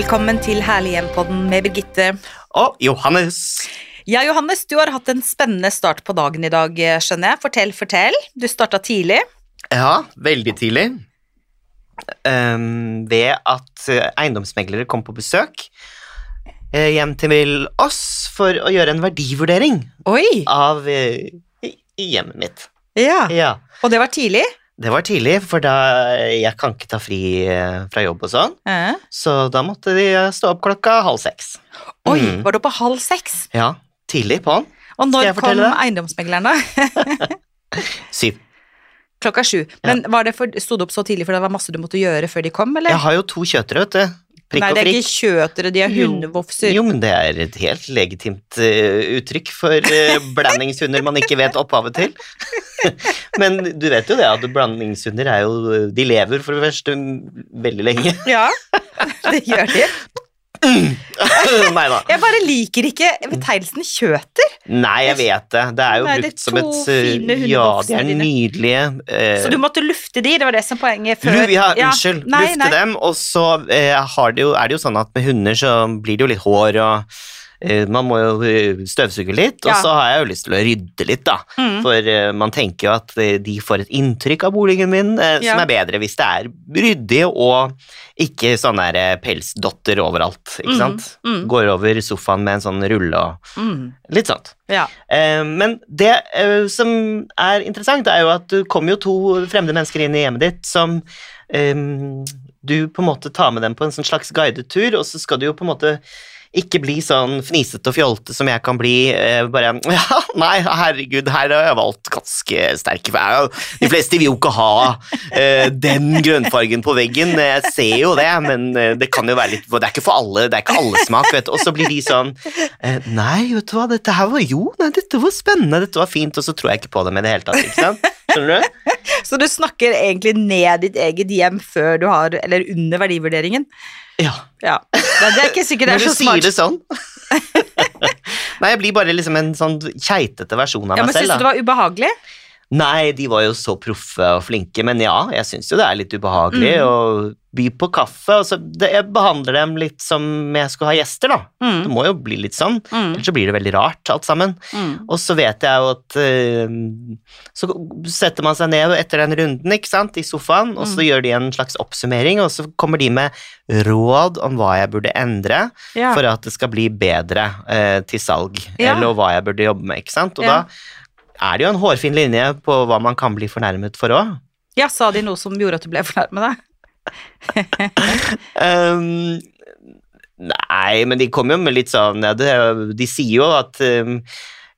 Velkommen til Herlig hjem-podden med Birgitte. Og Johannes. Ja, Johannes, du har hatt en spennende start på dagen i dag, skjønner jeg. Fortell, fortell. Du starta tidlig. Ja, veldig tidlig. Um, ved at eh, eiendomsmeglere kom på besøk eh, hjem til oss for å gjøre en verdivurdering Oi! av eh, hjemmet mitt. Ja. Ja, Og det var tidlig? Det var tidlig, for da jeg kan ikke ta fri eh, fra jobb og sånn, Eh. så da måtte de stå opp klokka halv seks. Oi, Mm. var du på halv seks? Ja, tidlig på'n. Og når kom eiendomsmeglerne? Syv. Klokka sju. Men var det for, sto du opp så tidlig for det var masse du måtte gjøre før de kom, eller? Jeg har jo to kjøtere, vet du. Prikk Nei, det er ikke kjøtere, de er hundevofser. Jo, men det er et helt legitimt uh, uttrykk for uh, blandingshunder man ikke vet opphavet til. men du vet jo det at blandingshunder er jo De lever for det første veldig lenge. Ja, det gjør de. Nei da. Jeg bare liker ikke betegnelsen kjøter. Nei, jeg vet det. Det er jo Nei, brukt er som et eh, Ja, de er nydelige. eh, Så du måtte lufte de, det var det som poenget før. Ja, unnskyld. Nei, lufte nei. dem, og så eh, har det jo, er det jo sånn at med hunder så blir det jo litt hår og man må jo eh, støvsuge litt, Ja. og så har jeg jo lyst til å rydde litt, da. Mm. For eh, man tenker jo at eh, de får et inntrykk av boligen min eh, Ja. som er bedre hvis det er ryddig og ikke sånn der eh, pelsdotter overalt, ikke Mm, sant? mm. Går over sofaen med en sånn rulle og Mm. litt sånt. Ja. Eh, men det eh, som er interessant, er jo at det kommer jo to fremmede mennesker inn i hjemmet ditt som eh, du på en måte tar med dem på en sånn slags guidetur, og så skal du jo på en måte ikke bli sånn fnisete og fjolte som jeg kan bli. Eh, bare Ja, nei, herregud, her har jeg valgt ganske sterke farger. De fleste vil jo ikke ha eh, den grønnfargen på veggen. Jeg ser jo det, men eh, det kan jo være litt Det er ikke for alle, det er ikke alle smak, vet du. Og så blir de sånn eh, Nei, vet du hva, dette her var jo Nei, dette var spennende, dette var fint, og så tror jeg ikke på dem i det hele tatt, ikke sant? Skjønner du? Så du snakker egentlig ned ditt eget hjem før du har Eller under verdivurderingen? Ja. Ja. Det er ikke sikkert det er du så smart. sier det sånn. Nei, jeg blir bare liksom en sånn keitete versjon av Ja, meg men Syns du det var ubehagelig? Nei, de var jo så proffe og flinke, men ja, jeg syns jo det er litt ubehagelig Mm. å by på kaffe. Og så det, jeg behandler dem litt som jeg skulle ha gjester, da. Det Mm. må jo bli litt sånn, Mm. ellers så blir det veldig rart alt sammen. Mm. Og så vet jeg jo at uh, Så setter man seg ned etter den runden, ikke sant, i sofaen, og så Mm. gjør de en slags oppsummering, og så kommer de med råd om hva jeg burde endre Ja. for at det skal bli bedre uh, til salg, Ja. eller hva jeg burde jobbe med, ikke sant. Og Ja. da er det jo en hårfin linje på hva man kan bli fornærmet for òg. ja, sa de noe som gjorde at du ble fornærmet? da? Um, nei, men de kommer jo med litt sånn ja, det, De sier jo at um,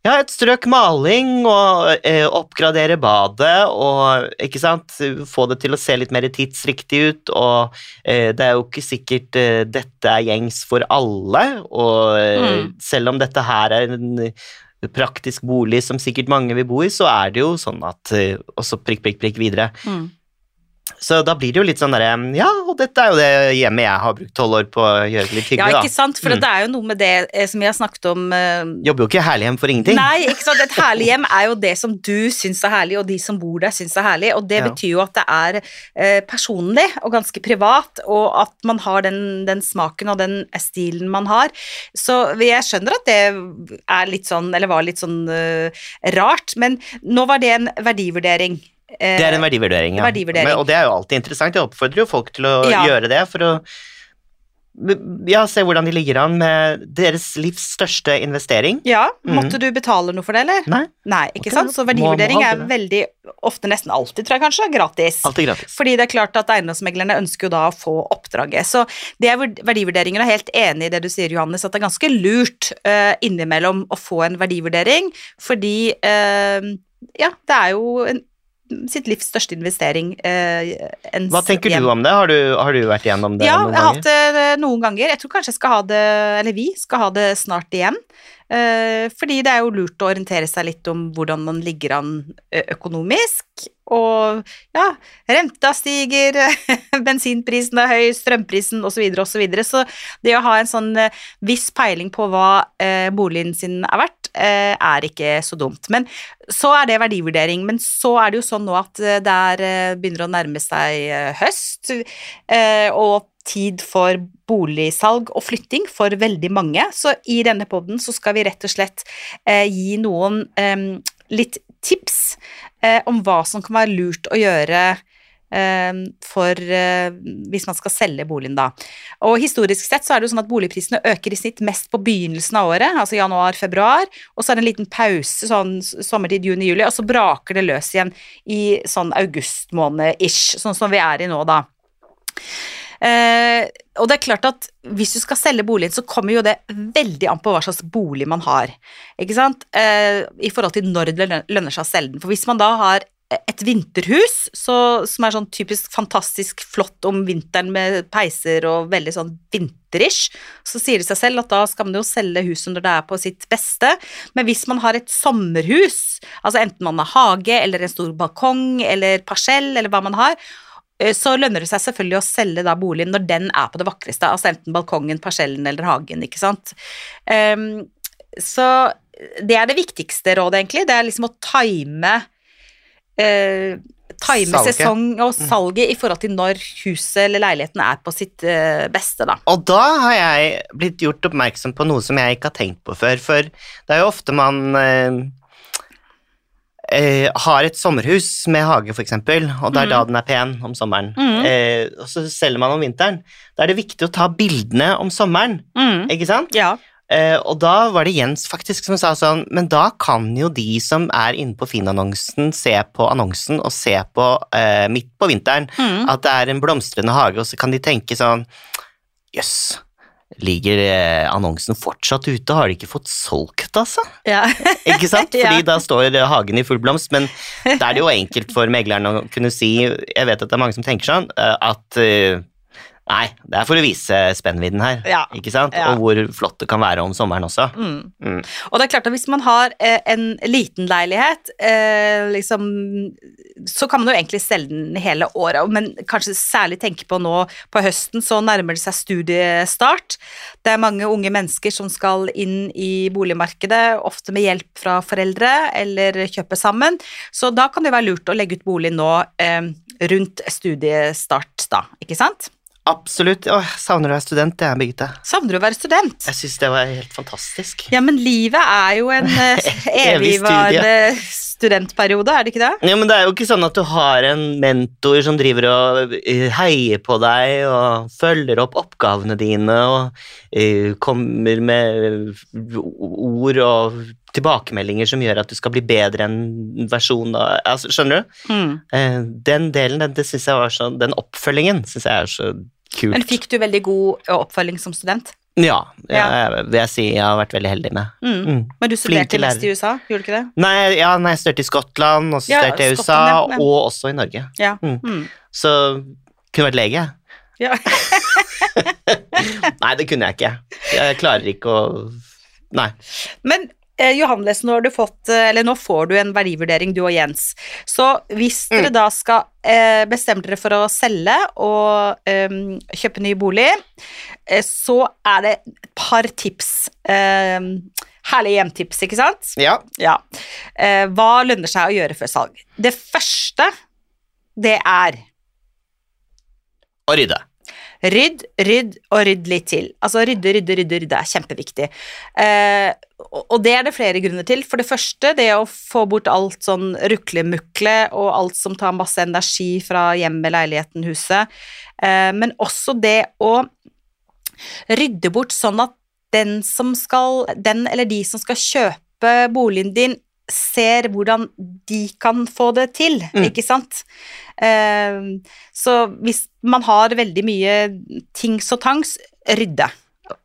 ja, et strøk maling og eh, oppgradere badet og ikke sant, få det til å se litt mer tidsriktig ut, og eh, det er jo ikke sikkert eh, dette er gjengs for alle, og eh, Mm. selv om dette her er en praktisk bolig som sikkert mange vil bo i, så er det jo sånn at eh, også prikk, prikk, prikk videre. Mm. Så da blir det jo litt sånn derre Ja, og dette er jo det hjemmet jeg har brukt tolv år på å gjøre det litt Ja, ikke sant? For Mm. det er jo noe med det eh, som vi har snakket om eh. Jobber jo ikke herlig hjem for ingenting. Nei, ikke sant? et herlig hjem er jo det som du syns er herlig, og de som bor der syns er herlig, og det Ja. betyr jo at det er eh, personlig og ganske privat, og at man har den, den smaken og den stilen man har. Så jeg skjønner at det er litt sånn, eller var litt sånn eh, rart, men nå var det en verdivurdering. Eh, Det er en verdivurdering, ja. verdivurdering. Men, og det er jo alltid interessant. Jeg oppfordrer jo folk til å Ja. gjøre det for å ja, se hvordan de ligger an med deres livs største investering. Ja, Måtte måtte du betale noe for det, eller? Nei, Nei, ikke sant? Så verdivurdering må er veldig, ofte nesten alltid, tror jeg kanskje, gratis. Altid gratis. Fordi det er klart at eiendomsmeglerne ønsker jo da å få oppdraget. Så det er verdivurderinger, og er helt enig i det du sier, Johannes, at det er ganske lurt uh, innimellom å få en verdivurdering, fordi uh, ja, det er jo en, sitt livs største investering. Eh, Hva tenker hjem. du om det? Har du, har du vært igjennom det Ja, noen jeg har hatt det eh, noen ganger. Jeg tror kanskje jeg skal ha det, eller vi skal ha det snart igjen. Eh, fordi det er jo lurt å orientere seg litt om hvordan man ligger an økonomisk. Og ja, renta stiger, bensinprisen er høy, strømprisen osv. Så, videre, og så, så det å ha en sånn eh, viss peiling på hva eh, boligen sin er verdt, er ikke så dumt. Men så er det verdivurdering. Men så er det jo sånn nå at eh, det er, eh, begynner å nærme seg eh, høst, eh, og tid for boligsalg og flytting for veldig mange, så i denne poden så skal vi rett og slett eh, gi noen eh, litt tips eh, om hva som kan være lurt å gjøre eh, for eh, hvis man skal selge boligen da. Og historisk sett så er det jo sånn at boligprisene øker i snitt mest på begynnelsen av året, altså januar-februar, og så er det en liten pause sånn sommertid, juni-juli, og så braker det løs igjen i sånn august måned-ish, sånn som vi er i nå da. Eh, og det er klart at hvis du skal selge boligen, så kommer jo det veldig an på hva slags bolig man har. Ikke sant? Eh, I forhold til når det lønner seg å selge den. For hvis man da har et vinterhus så, som er sånn typisk fantastisk flott om vinteren med peiser og veldig sånn vinterish, så sier det seg selv at da skal man jo selge huset når det er på sitt beste. Men hvis man har et sommerhus, altså enten man har hage eller en stor balkong eller parsell eller hva man har, Eh, så lønner det seg selvfølgelig å selge da boligen når den er på det vakreste, altså enten balkongen, parsellen eller hagen, ikke sant. Um, så det er det viktigste rådet, egentlig. Det er liksom å time uh, Time salget. sesong og mm. salget i forhold til når huset eller leiligheten er på sitt eh, beste, da. Og da har jeg blitt gjort oppmerksom på noe som jeg ikke har tenkt på før, for det er jo ofte man uh, eh, har et sommerhus med hage, f.eks., og det er mm. da den er pen om sommeren, mm. eh, og så selger man om vinteren, da er det viktig å ta bildene om sommeren, mm. ikke sant? Ja. Eh, og da var det Jens faktisk som sa sånn, men da kan jo de som er inne på Finn-annonsen, se på annonsen og se på eh, midt på vinteren mm. at det er en blomstrende hage, og så kan de tenke sånn Jøss. Yes, Ligger eh, annonsen fortsatt ute? Har de ikke fått solgt, altså? Ja. ikke sant? Fordi ja. da står hagen i full blomst, men da er det jo enkelt for megleren å kunne si Jeg vet at det er mange som tenker sånn, eh, at eh, Nei, det er for å vise spennvidden her, ja. ikke sant? Ja. og hvor flott det kan være om sommeren også. Mm. Mm. Og det er klart at hvis man har eh, en liten leilighet, eh, liksom, så kan man jo egentlig selge den hele året, men kanskje særlig tenke på nå på høsten, så nærmer det seg studiestart. Det er mange unge mennesker som skal inn i boligmarkedet, ofte med hjelp fra foreldre eller kjøpe sammen, så da kan det være lurt å legge ut bolig nå eh, rundt studiestart, da, ikke sant? Absolutt. Åh, savner å være student, er Birgitte. Savner du å være student? Jeg syns det var helt fantastisk. Ja, men livet er jo en uh, evigvarende studentperiode, er det ikke det? Ja, men det er jo ikke sånn at du har en mentor som driver og uh, heier på deg og følger opp oppgavene dine og uh, kommer med ord og tilbakemeldinger som gjør at du skal bli bedre enn versjon av altså, Skjønner du? Mm. Den delen, den, det synes jeg var så, den oppfølgingen syns jeg er så Kult. Men fikk du veldig god oppfølging som student? Ja, ja. Jeg, vil jeg si jeg har vært veldig heldig med. Mm. Mm. Men du studerte mest i USA, gjorde du ikke det? Nei, ja, nei, jeg studerte i Skottland, og så studerte jeg i USA, men... og også i Norge. Ja. Mm. mm. Så kunne vært lege. Ja. nei, det kunne jeg ikke. Jeg klarer ikke å Nei. Men Johannes, nå, fått, eh, nå, får du en verdivurdering, du og Jens. Så hvis dere mm. da skal eh, bestemme dere for å selge og eh, kjøpe ny bolig, eh, så er det et par tips. Ehm, herlige hjemtips, ikke sant? Ja. ja. Eh, hva lønner seg å gjøre før salg? Det første, det er Å rydde. Rydd, rydd og rydd litt til. Altså rydde, rydde, rydde, rydde er kjempeviktig. Eh, og det er det flere grunner til. For det første, det å få bort alt sånn ruklemukle og alt som tar masse energi fra hjemmet, leiligheten, huset. Eh, men også det å rydde bort sånn at den som skal, den eller de som skal kjøpe boligen din, ser hvordan de kan få det til, mm. ikke sant? Uh, så hvis man har veldig mye tings og tangs, rydde.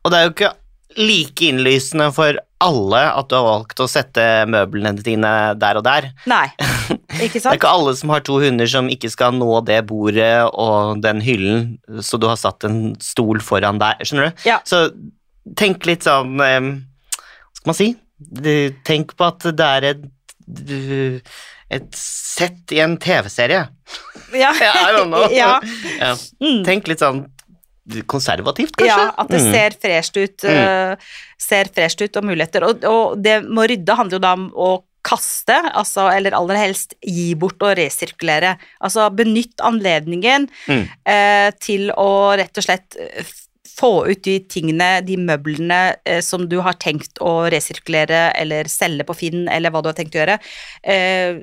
Og det er jo ikke like innlysende for alle at du har valgt å sette møblene dine der og der. Nei, ikke sant? det er ikke alle som har to hunder som ikke skal nå det bordet og den hyllen, så du har satt en stol foran der, skjønner du? Ja. Så tenk litt sånn um, Hva skal man si? Tenk på at det er et, et sett i en TV-serie. Ja. ja. ja. Mm. Tenk litt sånn konservativt, kanskje? Ja, at det mm. ser fresht ut. Mm. Uh, ser fresht ut og muligheter. Og, og, det med å rydde handler jo da om å kaste, altså, eller aller helst gi bort og resirkulere. Altså benytt anledningen Mm. eh, til å rett og slett eh, få ut de tingene, de møblene eh, som du har tenkt å resirkulere eller selge på Finn, eller hva du har tenkt å gjøre. Eh,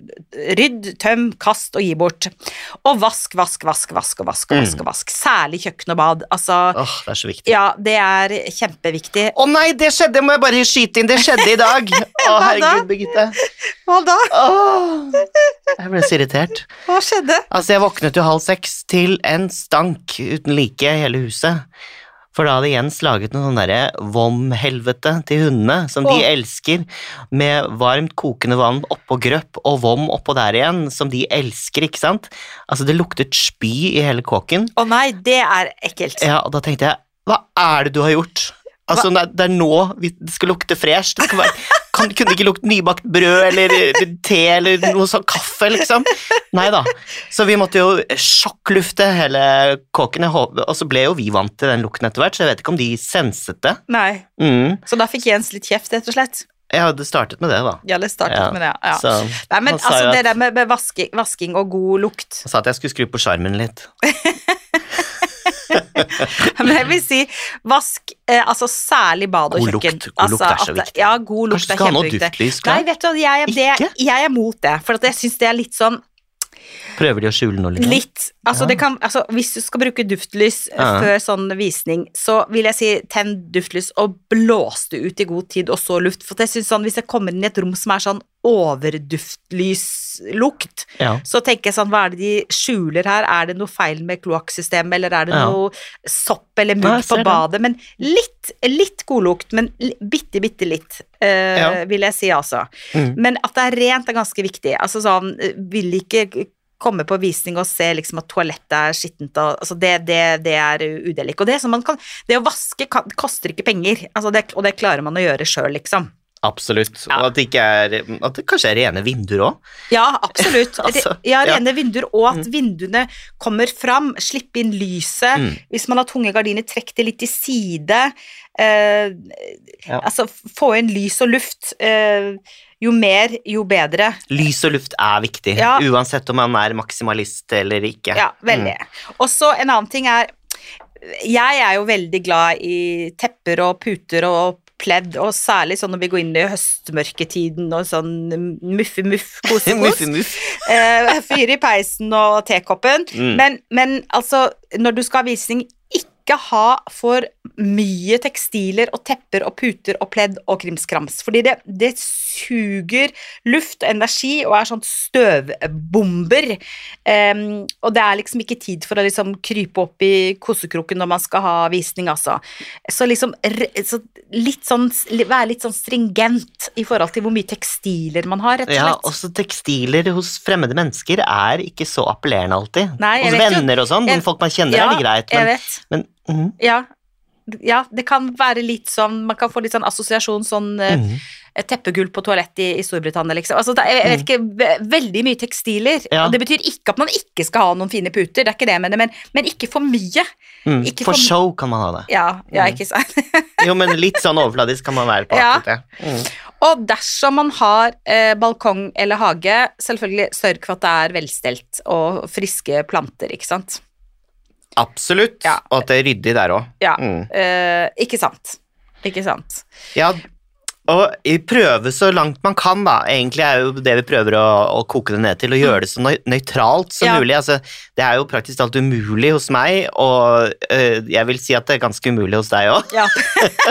rydd, tøm, kast og gi bort. Og vask, vask, vask, vask og vask og vask. og vask. Særlig kjøkken og bad. Altså, Åh, det er så viktig. ja, det er kjempeviktig. Å nei, det skjedde! Må jeg bare skyte inn. Det skjedde i dag. Å, oh, herregud, Birgitte. Hva da? Jeg ble så irritert. Hva skjedde? Altså, jeg våknet jo halv seks til en stank uten like i hele huset. For da hadde Jens laget noe sånn derre vom-helvete til hundene, som de elsker, med varmt kokende vann oppå grøpp og vom oppå der igjen, som de elsker, ikke sant? Altså, det luktet spy i hele kåken. Å nei, det er ekkelt. Ja, og da tenkte jeg, hva er det du har gjort? Altså, det er- det nå vi, det skal lukte fresh. Det være, kan, kunne det ikke lukte nybakt brød eller, te eller noe sånn kaffe, liksom? Nei da. Så vi måtte jo sjokklufte hele kåken, og så ble jo vi vant til den lukten etter hvert, så jeg vet ikke om de senset det. Nei. Mm. Så da fikk Jens litt kjeft, rett og slett. Jeg hadde startet med det, da. Ja, det startet Ja, med det, ja. Så Nei, men altså, det der med, med vasking, vasking og god lukt han sa at jeg skulle skru på sjarmen litt. Men jeg vil si vask, eh, altså særlig bad og God kjøkken. lukt, god lukt altså, er så at viktig. Ja, god lukt Kanskje er skal ha noe duftlys? Nei, vet du jeg, det, jeg er mot det, for jeg syns det er litt sånn Prøver de å skjule noe? Liksom? Litt. Altså, Ja. det kan, altså, hvis du skal bruke duftlys eh, Ja. før sånn visning, så vil jeg si tenn duftlys og blås det ut i god tid, og så luft. For jeg synes sånn, hvis jeg kommer inn i et rom som er sånn overduftlyslukt, Ja. så tenker jeg sånn, hva er det de skjuler her? Er det noe feil med kloakksystemet, eller er det Ja. noe sopp eller mugg på badet? Men litt, litt godlukt, men bitte, bitte litt, eh, Ja. vil jeg si altså. Mm. Men at det er rent er ganske viktig. Altså sånn, vil ikke komme på visning og se liksom at toalettet er skittent og altså det, det, det er udelig. Og det, man kan, det å vaske kan, koster ikke penger, altså det, og det klarer man å gjøre sjøl, liksom. Absolutt. Ja. Og at det, ikke er, at det kanskje er rene vinduer òg. Ja, absolutt. Altså, ja, rene ja. vinduer, og at vinduene kommer fram. Slippe inn lyset. Mm. Hvis man har tunge gardiner, trekk det litt til side. Eh, Ja. Altså, få inn lys og luft. Eh, jo mer, jo bedre. Lys og luft er viktig, uansett om man er maksimalist eller ikke. Ja, veldig. Og så en annen ting er Jeg er jo veldig glad i tepper og puter og pledd, og særlig sånn når vi går inn i høstmørketiden og sånn muffi-muff, kose-kos. Eh, fyr i peisen og tekoppen. Mm. Men, men altså, når du skal ha visning, ikke ha for mye tekstiler og tepper og puter og pledd og krimskrams. Fordi det, det suger luft og energi og er sånn støvbomber. Um, og det er liksom ikke tid for å liksom krype opp i kosekroken når man skal ha visning, altså. Så liksom så litt sånn, være litt sånn stringent i forhold til hvor mye tekstiler man har, rett og slett. Ja, også tekstiler hos fremmede mennesker er ikke så appellerende alltid. Nei, hos jo- venner og sånn, folk man kjenner Ja, er det greit, jeg vet. men mm. Ja. ja, det kan være litt sånn Man kan få litt sånn assosiasjon sånn eh, mhm. teppegull på toalett i, i Storbritannia, liksom. Altså, det, jeg vet ikke, veldig mye tekstiler. Mm. Ja. Det betyr ikke at man ikke skal ha noen fine puter, det er ikke det jeg mener, men, men ikke for mye. Mm, Ikke For for- show kan man ha det. Ja, ja Mm. ikke sant. Jo, men litt sånn overfladisk kan man være på Ja. akkurat det. Mm. Og dersom man har eh, balkong eller hage, selvfølgelig sørg for at det er velstelt og friske planter, ikke sant. Absolutt, Ja. og at det er ryddig der òg. Ja, Mm. eh, ikke sant. Ikke sant. Ja, og prøve så langt man kan, da. Egentlig er jo det vi prøver å, å koke det ned til, å gjøre det så nøytralt som Ja. mulig. Altså, det er jo praktisk talt umulig hos meg, og øh, jeg vil si at det er ganske umulig hos deg òg. Ja,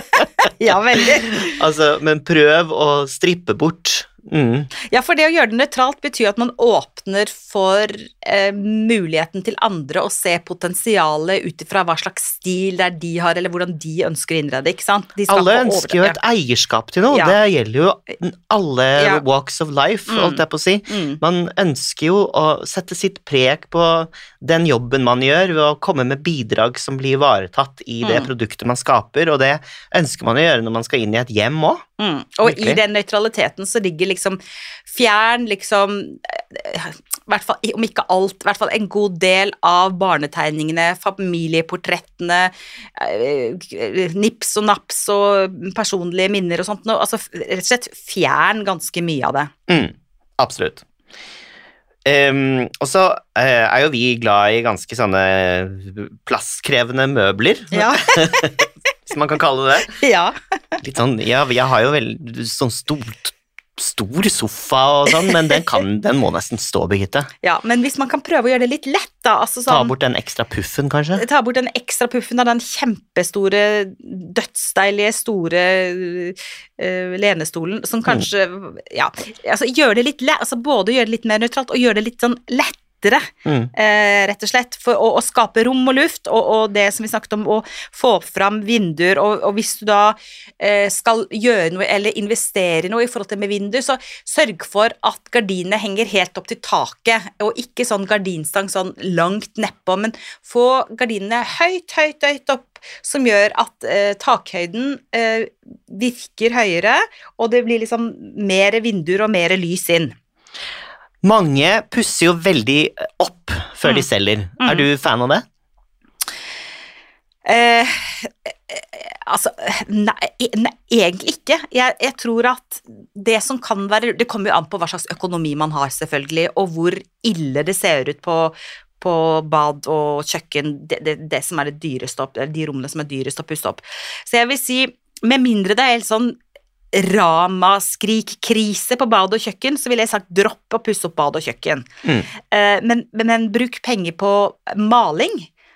ja veldig. Altså, men prøv å strippe bort. Mm. Ja, for det å gjøre det nøytralt betyr at man åpner for eh, muligheten til andre å se potensialet ut ifra hva slags stil det er de har, eller hvordan de ønsker å innrede, ikke sant? De Alle ønsker jo et eierskap til noe, Ja. det gjelder jo alle Ja. walks of life, Mm. holdt jeg på å si. Mm. Man ønsker jo å sette sitt preg på den jobben man gjør, ved å komme med bidrag som blir ivaretatt i det Mm. produktet man skaper, og det ønsker man å gjøre når man skal inn i et hjem òg. Mm. Og i den nøytraliteten så ligger liksom fjern liksom eh, hvert fall, om ikke alt, i hvert fall en god del av barnetegningene, familieportrettene, eh, nips og naps og personlige minner og sånt. Altså rett og slett fjern ganske mye av det. Mm, absolutt. Um, og så uh, er jo vi glad i ganske sånne plasskrevende møbler, Ja. hvis man kan kalle det det. ja. Litt sånn, ja, jeg har jo veldig sånn stort, stor sofa og sånn, men den, kan, den må nesten stå, Birgitte. ja. Men hvis man kan prøve å gjøre det litt lett, da. Altså Ta sånn, bort den ekstra puffen, kanskje. ta bort den ekstra puffen av den kjempestore, dødsdeilige, store uh, lenestolen, som kanskje Ja, altså gjør det litt lett, altså både gjøre det litt mer nøytralt og gjøre det litt sånn lettere. Mm. Eh, rett og slett, for å, å skape rom og luft, og, og det som vi snakket om, å få fram vinduer, og, og hvis du da eh, skal gjøre noe eller investere noe i forhold til med vinduer, så sørg for at gardinene henger helt opp til taket, og ikke sånn gardinstang sånn langt nedpå, men få gardinene høyt, høyt, høyt opp, som gjør at eh, takhøyden eh, virker høyere, og det blir liksom mer vinduer og mer lys inn. Mange pusser jo veldig opp før de Mm. selger. Mm. Er du fan av det? Eh, eh, altså nei, nei, egentlig ikke. Jeg, jeg tror at det som kan være Det kommer jo an på hva slags økonomi man har, selvfølgelig, og hvor ille det ser ut på, på bad og kjøkken, det, det, det som er det dyreste opp, de rommene som er dyrest å pusse opp. Så jeg vil si, med mindre det er helt sånn ramaskrik-krise på bad og kjøkken, så ville jeg sagt dropp å pusse opp bad og kjøkken. Mm. Eh, men, men, men bruk penger på maling.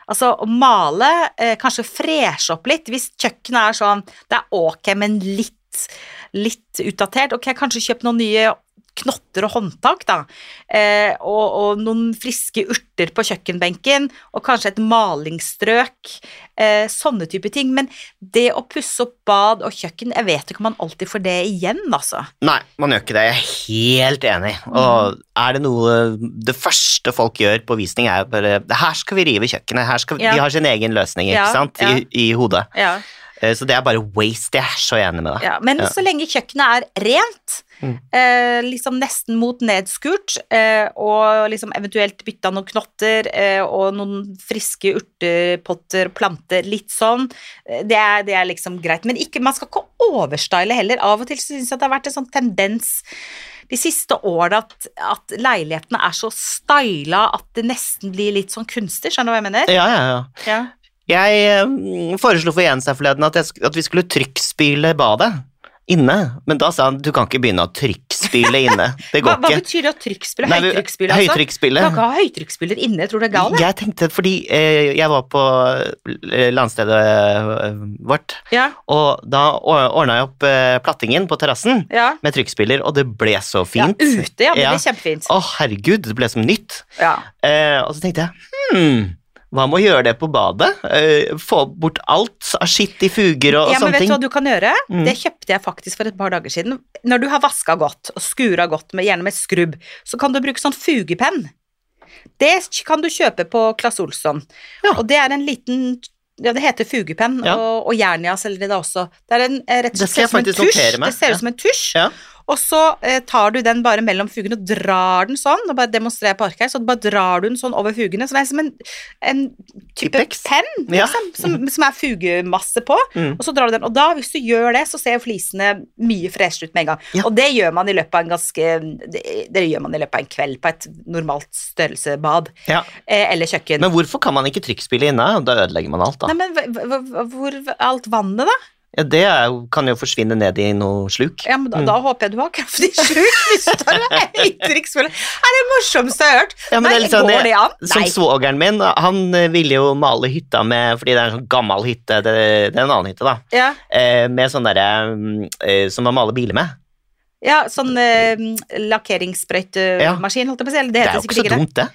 Altså å male, eh, kanskje freshe opp litt. Hvis kjøkkenet er sånn Det er ok, men litt, litt utdatert. Ok, kanskje kjøp noen nye knotter og håndtak, da. Eh, og, og noen friske urter på kjøkkenbenken, og kanskje et malingsstrøk. Eh, sånne type ting. Men det å pusse opp bad og kjøkken, jeg vet ikke om man alltid får det igjen, altså. Nei, man gjør ikke det. Jeg er helt enig. Og er det noe Det første folk gjør på visning, er bare Her skal vi rive kjøkkenet. Her skal vi, Ja. De har sin egen løsning, ikke Ja, sant, ja. I, i hodet. Ja. Eh, Så det er bare waste. Jeg er så enig med deg. Ja, men Ja. så lenge kjøkkenet er rent, Mm. eh, liksom nesten mot nedskurt, eh, og liksom eventuelt bytta noen knotter eh, og noen friske urtepotter, planter, litt sånn, eh, det er, det er liksom greit. Men ikke, man skal ikke overstyle heller. Av og til syns jeg det har vært en sånn tendens de siste årene at, at leilighetene er så styla at det nesten blir litt sånn kunstig, skjønner du hva jeg mener? Ja, ja, ja. Ja. Jeg eh, foreslo for Jens her forleden at, jeg, at vi skulle trykkspyle badet inne, men da sa han du kan ikke begynne å trykkspyle inne. Det Hva, går hva ikke. betyr det å trykkspille? Høytrykksspille, altså? Du kan ikke ha høytrykksspiller inne, jeg tror du det er galt. jeg. Tenkte fordi eh, jeg var på eh, landstedet eh, vårt, Ja, og da ordna jeg opp eh, plattingen på terrassen ja. med trykkspiller, og det ble så fint. Ja, ute, ja. Det Ja. kjempefint. Å, herregud, det ble som nytt. Ja. Eh, og så tenkte jeg hm, hva med å gjøre det på badet? Eh, få bort alt av skitt i fuger og, og ja, men vet du hva du kan gjøre? Mm. Det kjøpte jeg faktisk for et par dager siden. Når du har vaska godt og skura godt, med, gjerne med skrubb, så kan du bruke sånn fugepenn. Det kan du kjøpe på Claes Olsson. Ja. Og det er en liten ja, det heter fugepenn, Ja. og, og Jernia selger det også. Det er en, eh, rett og slett som en tusj. Det ser Ja. ut som en tusj. Ja. Og så eh, tar du den bare mellom fugene og drar den sånn, og bare demonstrerer på arket her, så bare drar du den sånn over fugene, så det er som en, en type Tippex. penn, Ja. liksom, som, som er fugemasse på, Mm. og så drar du den, og da, hvis du gjør det, så ser flisene mye freshere ut med en gang. Ja. Og det gjør man i løpet av en ganske, det, det gjør man i løpet av en kveld på et normalt størrelsebad, Ja. eh, eller kjøkken. Men hvorfor kan man ikke trykkspille inne? Da ødelegger man alt, da. Nei, men hvor alt vannet da? Ja, det er jo, kan jo forsvinne ned i noe sluk. Ja, men da, Mm. da håper jeg du har kraftig sluk du tar. Er det morsomste jeg har hørt? Ja, men Nei, det er sånn, går det an? Som svogeren min, han eh, ville jo male hytta med Fordi det er en sånn gammel hytte, det, det er en annen hytte, da. Ja, Eh, med sånn derre mm, eh, Som man maler biler med. ja sånn eh, lakkeringssprøytemaskin, holdt jeg på å si. Det Det er jo ikke så dumt, det.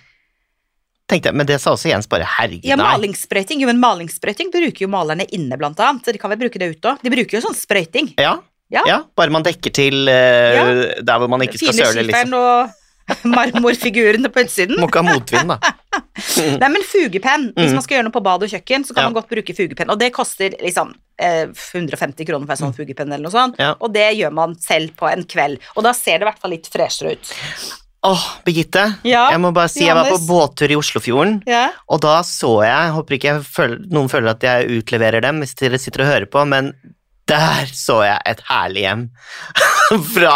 Tenkte jeg, Men det sa også Jens bare herregud, Ja, malingssprøyting. Jo, men malingssprøyting bruker jo malerne inne, blant annet. Så de kan vel bruke det ute òg. De bruker jo sånn sprøyting. Ja, Ja. ja. bare man dekker til eh, der hvor man ikke skal Fine søle, liksom. og marmorfigurene på utsiden. Må ikke ha motvind, da. Nei, men fugepenn. Hvis Mm. man skal gjøre noe på bad og kjøkken, så kan Ja. man godt bruke fugepenn. Og det koster liksom eh, 150 kroner for en sånn fugepenn eller noe sånt. Mm. Ja. Og det gjør man selv på en kveld. Og da ser det i hvert fall litt freshere ut. Åh, Birgitte. Ja, jeg må bare si jeg var på båttur i Oslofjorden, Ja. og da så jeg Håper ikke jeg føler, noen føler at jeg utleverer dem hvis dere sitter og hører på, men der så jeg et herlig hjem fra,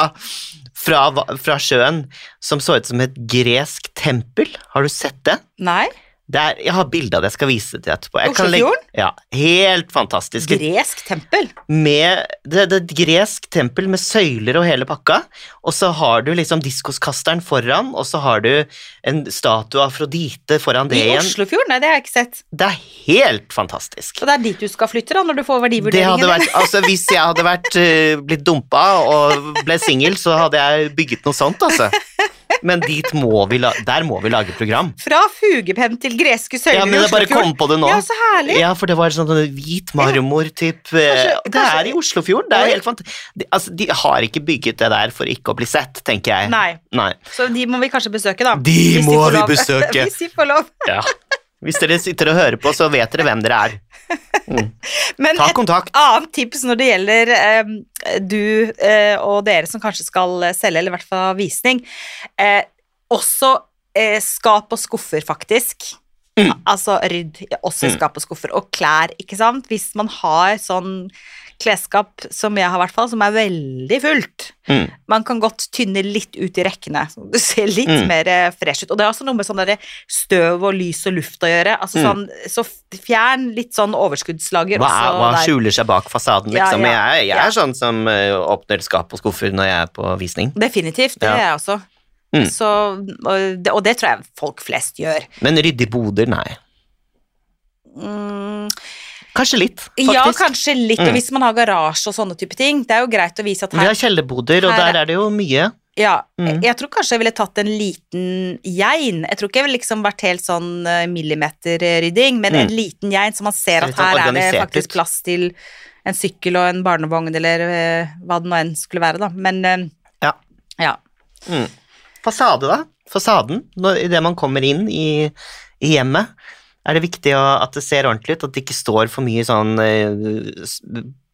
fra, fra sjøen som så ut som et gresk tempel. Har du sett det? Nei? Det er, jeg har bilde av det, jeg skal vise det til etterpå. Oslofjorden? Ja, helt fantastisk. Gresk tempel? med det, det er et gresk tempel med søyler og hele pakka, og så har du liksom diskoskasteren foran, og så har du en statue av Afrodite foran det I igjen. Oslofjorden? Nei, det har jeg ikke sett. Det er helt fantastisk. Og det er dit du skal flytte, da, når du får verdivurderingen vært, altså Hvis jeg hadde vært eh, blitt dumpa og ble singel, så hadde jeg bygget noe sånt, altså. Men dit må vi der må vi lage program. Fra fugepenn til greske søyler Ja, men jeg bare kom på det nå. Ja, så herlig. Ja, for det var sånn hvit marmor-typ Kanskje- Det er i Oslofjorden. Det er helt fant de, altså, de har ikke bygget det der for ikke å bli sett, tenker jeg. Nei, Nei. så de må vi kanskje besøke, da. De må vi besøke. Hvis de får lov. Ja. Hvis dere sitter og hører på, så vet dere hvem dere er. Men Ta et annet tips når det gjelder eh, du eh, og dere som kanskje skal selge, eller i hvert fall visning, eh, også eh, skap og skuffer, faktisk. Mm. Altså rydd også i Mm. skap og skuffer. Og klær, ikke sant. Hvis man har sånn klesskap som jeg har, hvert fall, som er veldig fullt. Mm. Man kan godt tynne litt ut i rekkene, du ser litt Mm. mer eh, fresh ut. Og det er også noe med sånn støv og lys og luft å gjøre. Altså Mm. sånn, så fjern litt sånn overskuddslager Hva, også hva skjuler seg bak fasaden, liksom? ja, Jeg, jeg ja. er sånn som eh, åpner skap og skuffer når jeg er på visning. Definitivt, det Ja. er jeg også. Mm. Så, og, det, og det tror jeg folk flest gjør. Men ryddig boder, nei. Mm, Kanskje litt, faktisk. ja, kanskje litt, og Mm. hvis man har garasje og sånne type ting. Det er jo greit å vise at her Vi har kjellerboder, og er- der er det jo mye. Ja, Mm. jeg tror kanskje jeg ville tatt en liten gein. Jeg tror ikke jeg ville liksom vært helt sånn eh, millimeterrydding, men en Mm. liten gein, så man ser at her er det faktisk plass til en sykkel og en barnevogn, eller eh, hva det nå enn skulle være, da. Men eh, Ja. ja. Mm. Fasade, da? Fasaden, idet man kommer inn i, i hjemmet, er det viktig at det ser ordentlig ut, at det ikke står for mye sånn eh,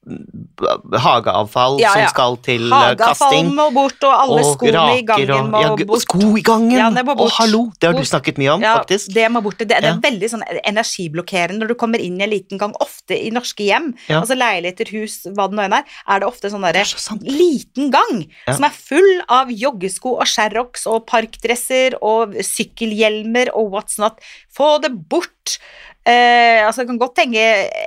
hageavfall Ja, som skal til kasting. Hageavfall må bort, og alle og skoene i gangen gangen og- må ja, bort. Sko i gangen! Ja, det må bort. Og hallo! Det har du snakket mye om, Ja, faktisk. det må bort. Det, det er veldig sånn energiblokkerende når du kommer inn i en liten gang. Ofte i norske hjem, Ja. altså leiligheter, hus, hva det nå enn er, er det ofte sånn derre er så liten gang Ja. som er full av joggesko og sherrox og parkdresser og sykkelhjelmer og what's not. Få det bort! Eh, altså, jeg kan godt tenke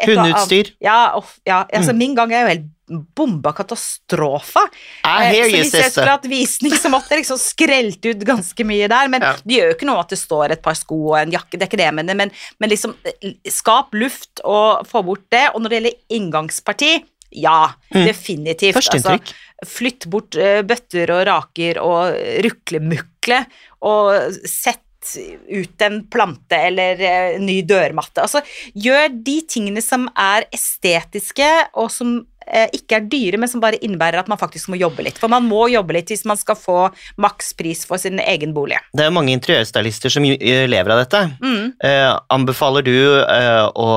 Hundeutstyr. Ja, off, ja altså Mm. min gang er jo helt bomba katastrofe. I Eh, så hvis jeg skulle hatt visning, så måtte jeg liksom skrelt ut ganske mye der. Men Ja. det gjør jo ikke noe at det står et par sko og en jakke, det er ikke det jeg mener, men, men liksom eh, skap luft og få bort det. Og når det gjelder inngangsparti, ja, Mm. definitivt. Førsteinntrykk. flytt bort uh, bøtter og raker og ruklemukle, og sett ut en plante eller eh, ny dørmatte. Altså, gjør de tingene som er estetiske, og som eh, ikke er dyre, men som bare innebærer at man faktisk må jobbe litt. For man må jobbe litt hvis man skal få makspris for sin egen bolig. Det er mange interiørstylister som eh, lever av dette. Mm. Eh, anbefaler du eh, å,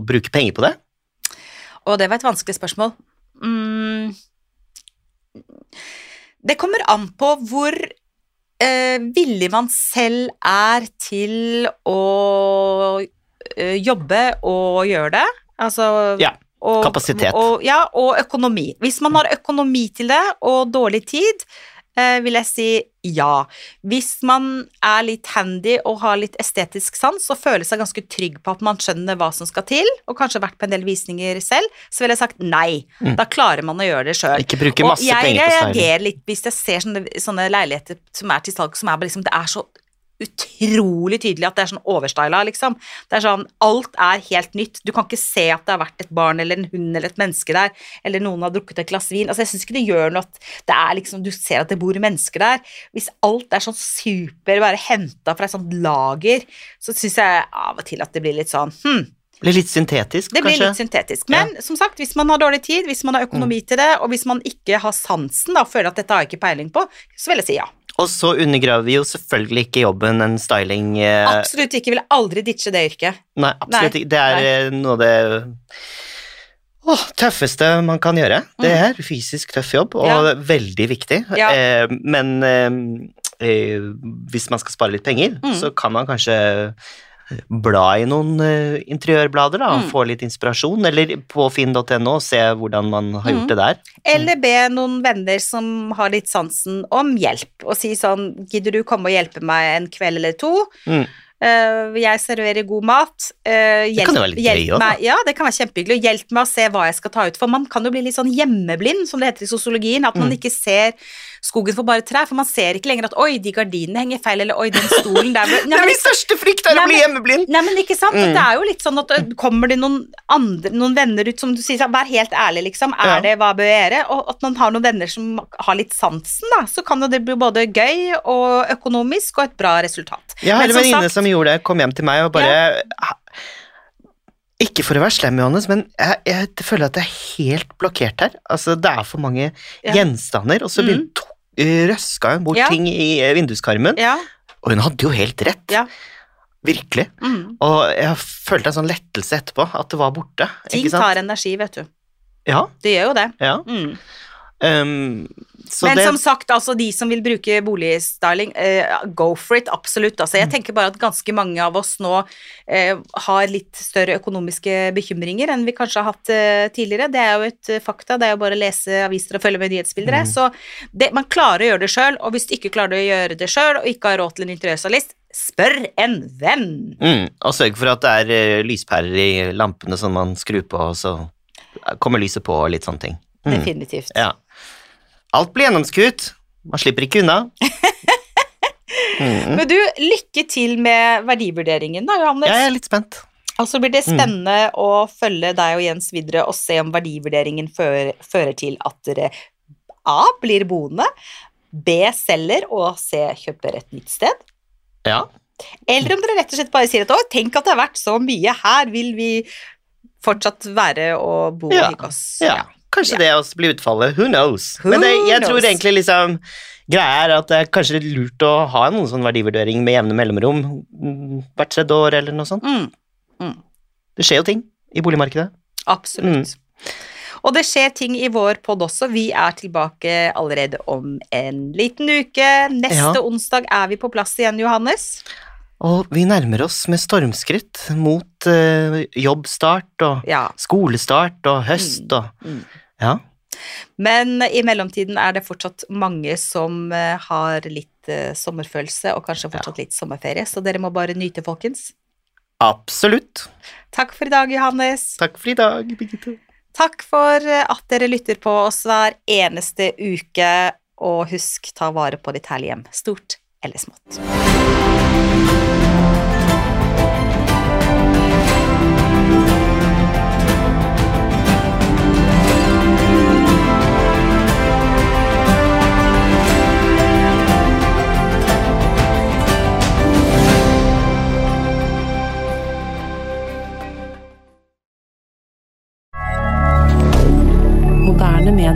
å bruke penger på det? Og det var et vanskelig spørsmål. Mm. Det kommer an på hvor villig man selv er til å eh, jobbe og gjøre det. Altså Ja, kapasitet. Og, ja, og økonomi. Hvis man har økonomi til det, og dårlig tid, eh, vil jeg si ja. Hvis man er litt handy og har litt estetisk sans og føler seg ganske trygg på at man skjønner hva som skal til, og kanskje vært på en del visninger selv, så ville jeg sagt nei. Mm. Da klarer man å gjøre det sjøl. Og jeg reagerer litt hvis jeg ser sånne, sånne leiligheter som er til salg, som er bare liksom Det er så utrolig tydelig at det er sånn overstyla, liksom. Det er sånn Alt er helt nytt. Du kan ikke se at det har vært et barn eller en hund eller et menneske der, eller noen har drukket et glass vin. Altså, jeg syns ikke det gjør noe at det er liksom Du ser at det bor mennesker der. Hvis alt er sånn super, bare henta fra et sånt lager, så syns jeg av og til at det blir litt sånn hm, Blir litt syntetisk, det blir kanskje? litt syntetisk. Men som sagt, hvis man har dårlig tid, hvis man har økonomi til det, og hvis man ikke har sansen da, og føler at dette har jeg ikke peiling på, så vil jeg si ja. Og så undergraver vi jo selvfølgelig ikke jobben en styling eh, Absolutt ikke. Vil aldri ditche det yrket. Nei, absolutt Nei, ikke. Det er nei. eh, noe av det å, tøffeste man kan gjøre. Det er fysisk tøff jobb, og Mm. Ja. veldig viktig. Ja. Eh, men eh, eh, hvis man skal spare litt penger, Mm. så kan man kanskje bla i noen uh, interiørblader da, og Mm. få litt inspirasjon, eller på finn.no og se hvordan man har Mm. gjort det der. Eller be noen venner som har litt sansen om hjelp, og si sånn Gidder du komme og hjelpe meg en kveld eller to? Mm. Uh, jeg serverer god mat. Uh, hjelp, kan jo være litt gøy også, da. Ja, det kan være kjempehyggelig. Hjelp meg å se hva jeg skal ta ut. For man kan jo bli litt sånn hjemmeblind, som det heter i sosiologien. At man Mm. ikke ser skogen for bare trær. For man ser ikke lenger at oi, de gardinene henger feil, eller oi, den stolen der ble- Det er min største frykt, er Nei, å bli hjemmeblind! Nei, men ikke sant? Mm. Det er jo litt sånn at øh, kommer det noen andre, noen venner ut som du sier, sånn, vær helt ærlig, liksom. Er Ja. det hva bør jeg gjøre? Og at man har noen venner som har litt sansen, da. Så kan jo det bli både gøy og økonomisk og et bra resultat. Jeg har en venninne som gjorde det, kom hjem til meg og bare Ikke for å være slem, Johannes, men jeg, jeg føler at det er helt blokkert her. Altså, det er for mange Ja. gjenstander, og så Mm. Røska hun bort Ja. ting i eh, vinduskarmen, Ja. og hun hadde jo helt rett. Ja. Virkelig. Mm. Og jeg følte en sånn lettelse etterpå, at det var borte. Ting tar energi, vet du. Ja, Det gjør jo det. ja. Mm. Um, så Men det, som sagt, altså de som vil bruke boligstyling, uh, go for it, absolutt. Altså, jeg Mm. tenker bare at ganske mange av oss nå uh, har litt større økonomiske bekymringer enn vi kanskje har hatt uh, tidligere. Det er jo et fakta, det er jo bare å lese aviser og følge med nyhetsbilder. Mm. Så det, man klarer å gjøre det sjøl, og hvis du ikke klarer å gjøre det sjøl, og ikke har råd til en interiørsalist, spør en venn. mm, og sørg for at det er lyspærer i lampene som man skrur på, og så kommer lyset på og litt sånne ting. Mm. Definitivt. Ja. Alt blir gjennomskuet. Man slipper ikke unna. Mm. Men du, lykke til med verdivurderingen da, Johannes. Jeg er litt spent. Og så blir det Mm. spennende å følge deg og Jens videre og se om verdivurderingen fører, fører til at dere A. blir boende, B. selger og C. kjøper et nytt sted. Ja. Eller om dere rett og slett bare sier at å, tenk at det har vært så mye, her vil vi fortsatt være og bo Ja, hos oss. Ja. ja. Kanskje Ja. det også blir utfallet. Who knows? Who Men det, jeg tror egentlig liksom Greia er at det er kanskje litt lurt å ha noen sånn verdivurdering med jevne mellomrom mm, hvert tredje år eller noe sånt. Mm, Det skjer jo ting i boligmarkedet. absolutt. Og det skjer ting i vår pod også. Vi er tilbake allerede om en liten uke. Neste Ja. onsdag er vi på plass igjen, Johannes. Og vi nærmer oss med stormskritt mot eh, jobbstart og Ja. skolestart og høst og Mm. Ja. Men i mellomtiden er det fortsatt mange som eh, har litt eh, sommerfølelse og kanskje fortsatt litt sommerferie, så dere må bare nyte, folkens. Absolutt. Takk for i dag, Johannes. Takk for i dag, Birgitte. Takk for eh, at dere lytter på oss hver eneste uke, og husk, ta vare på ditt herlige hjem, stort eller smått.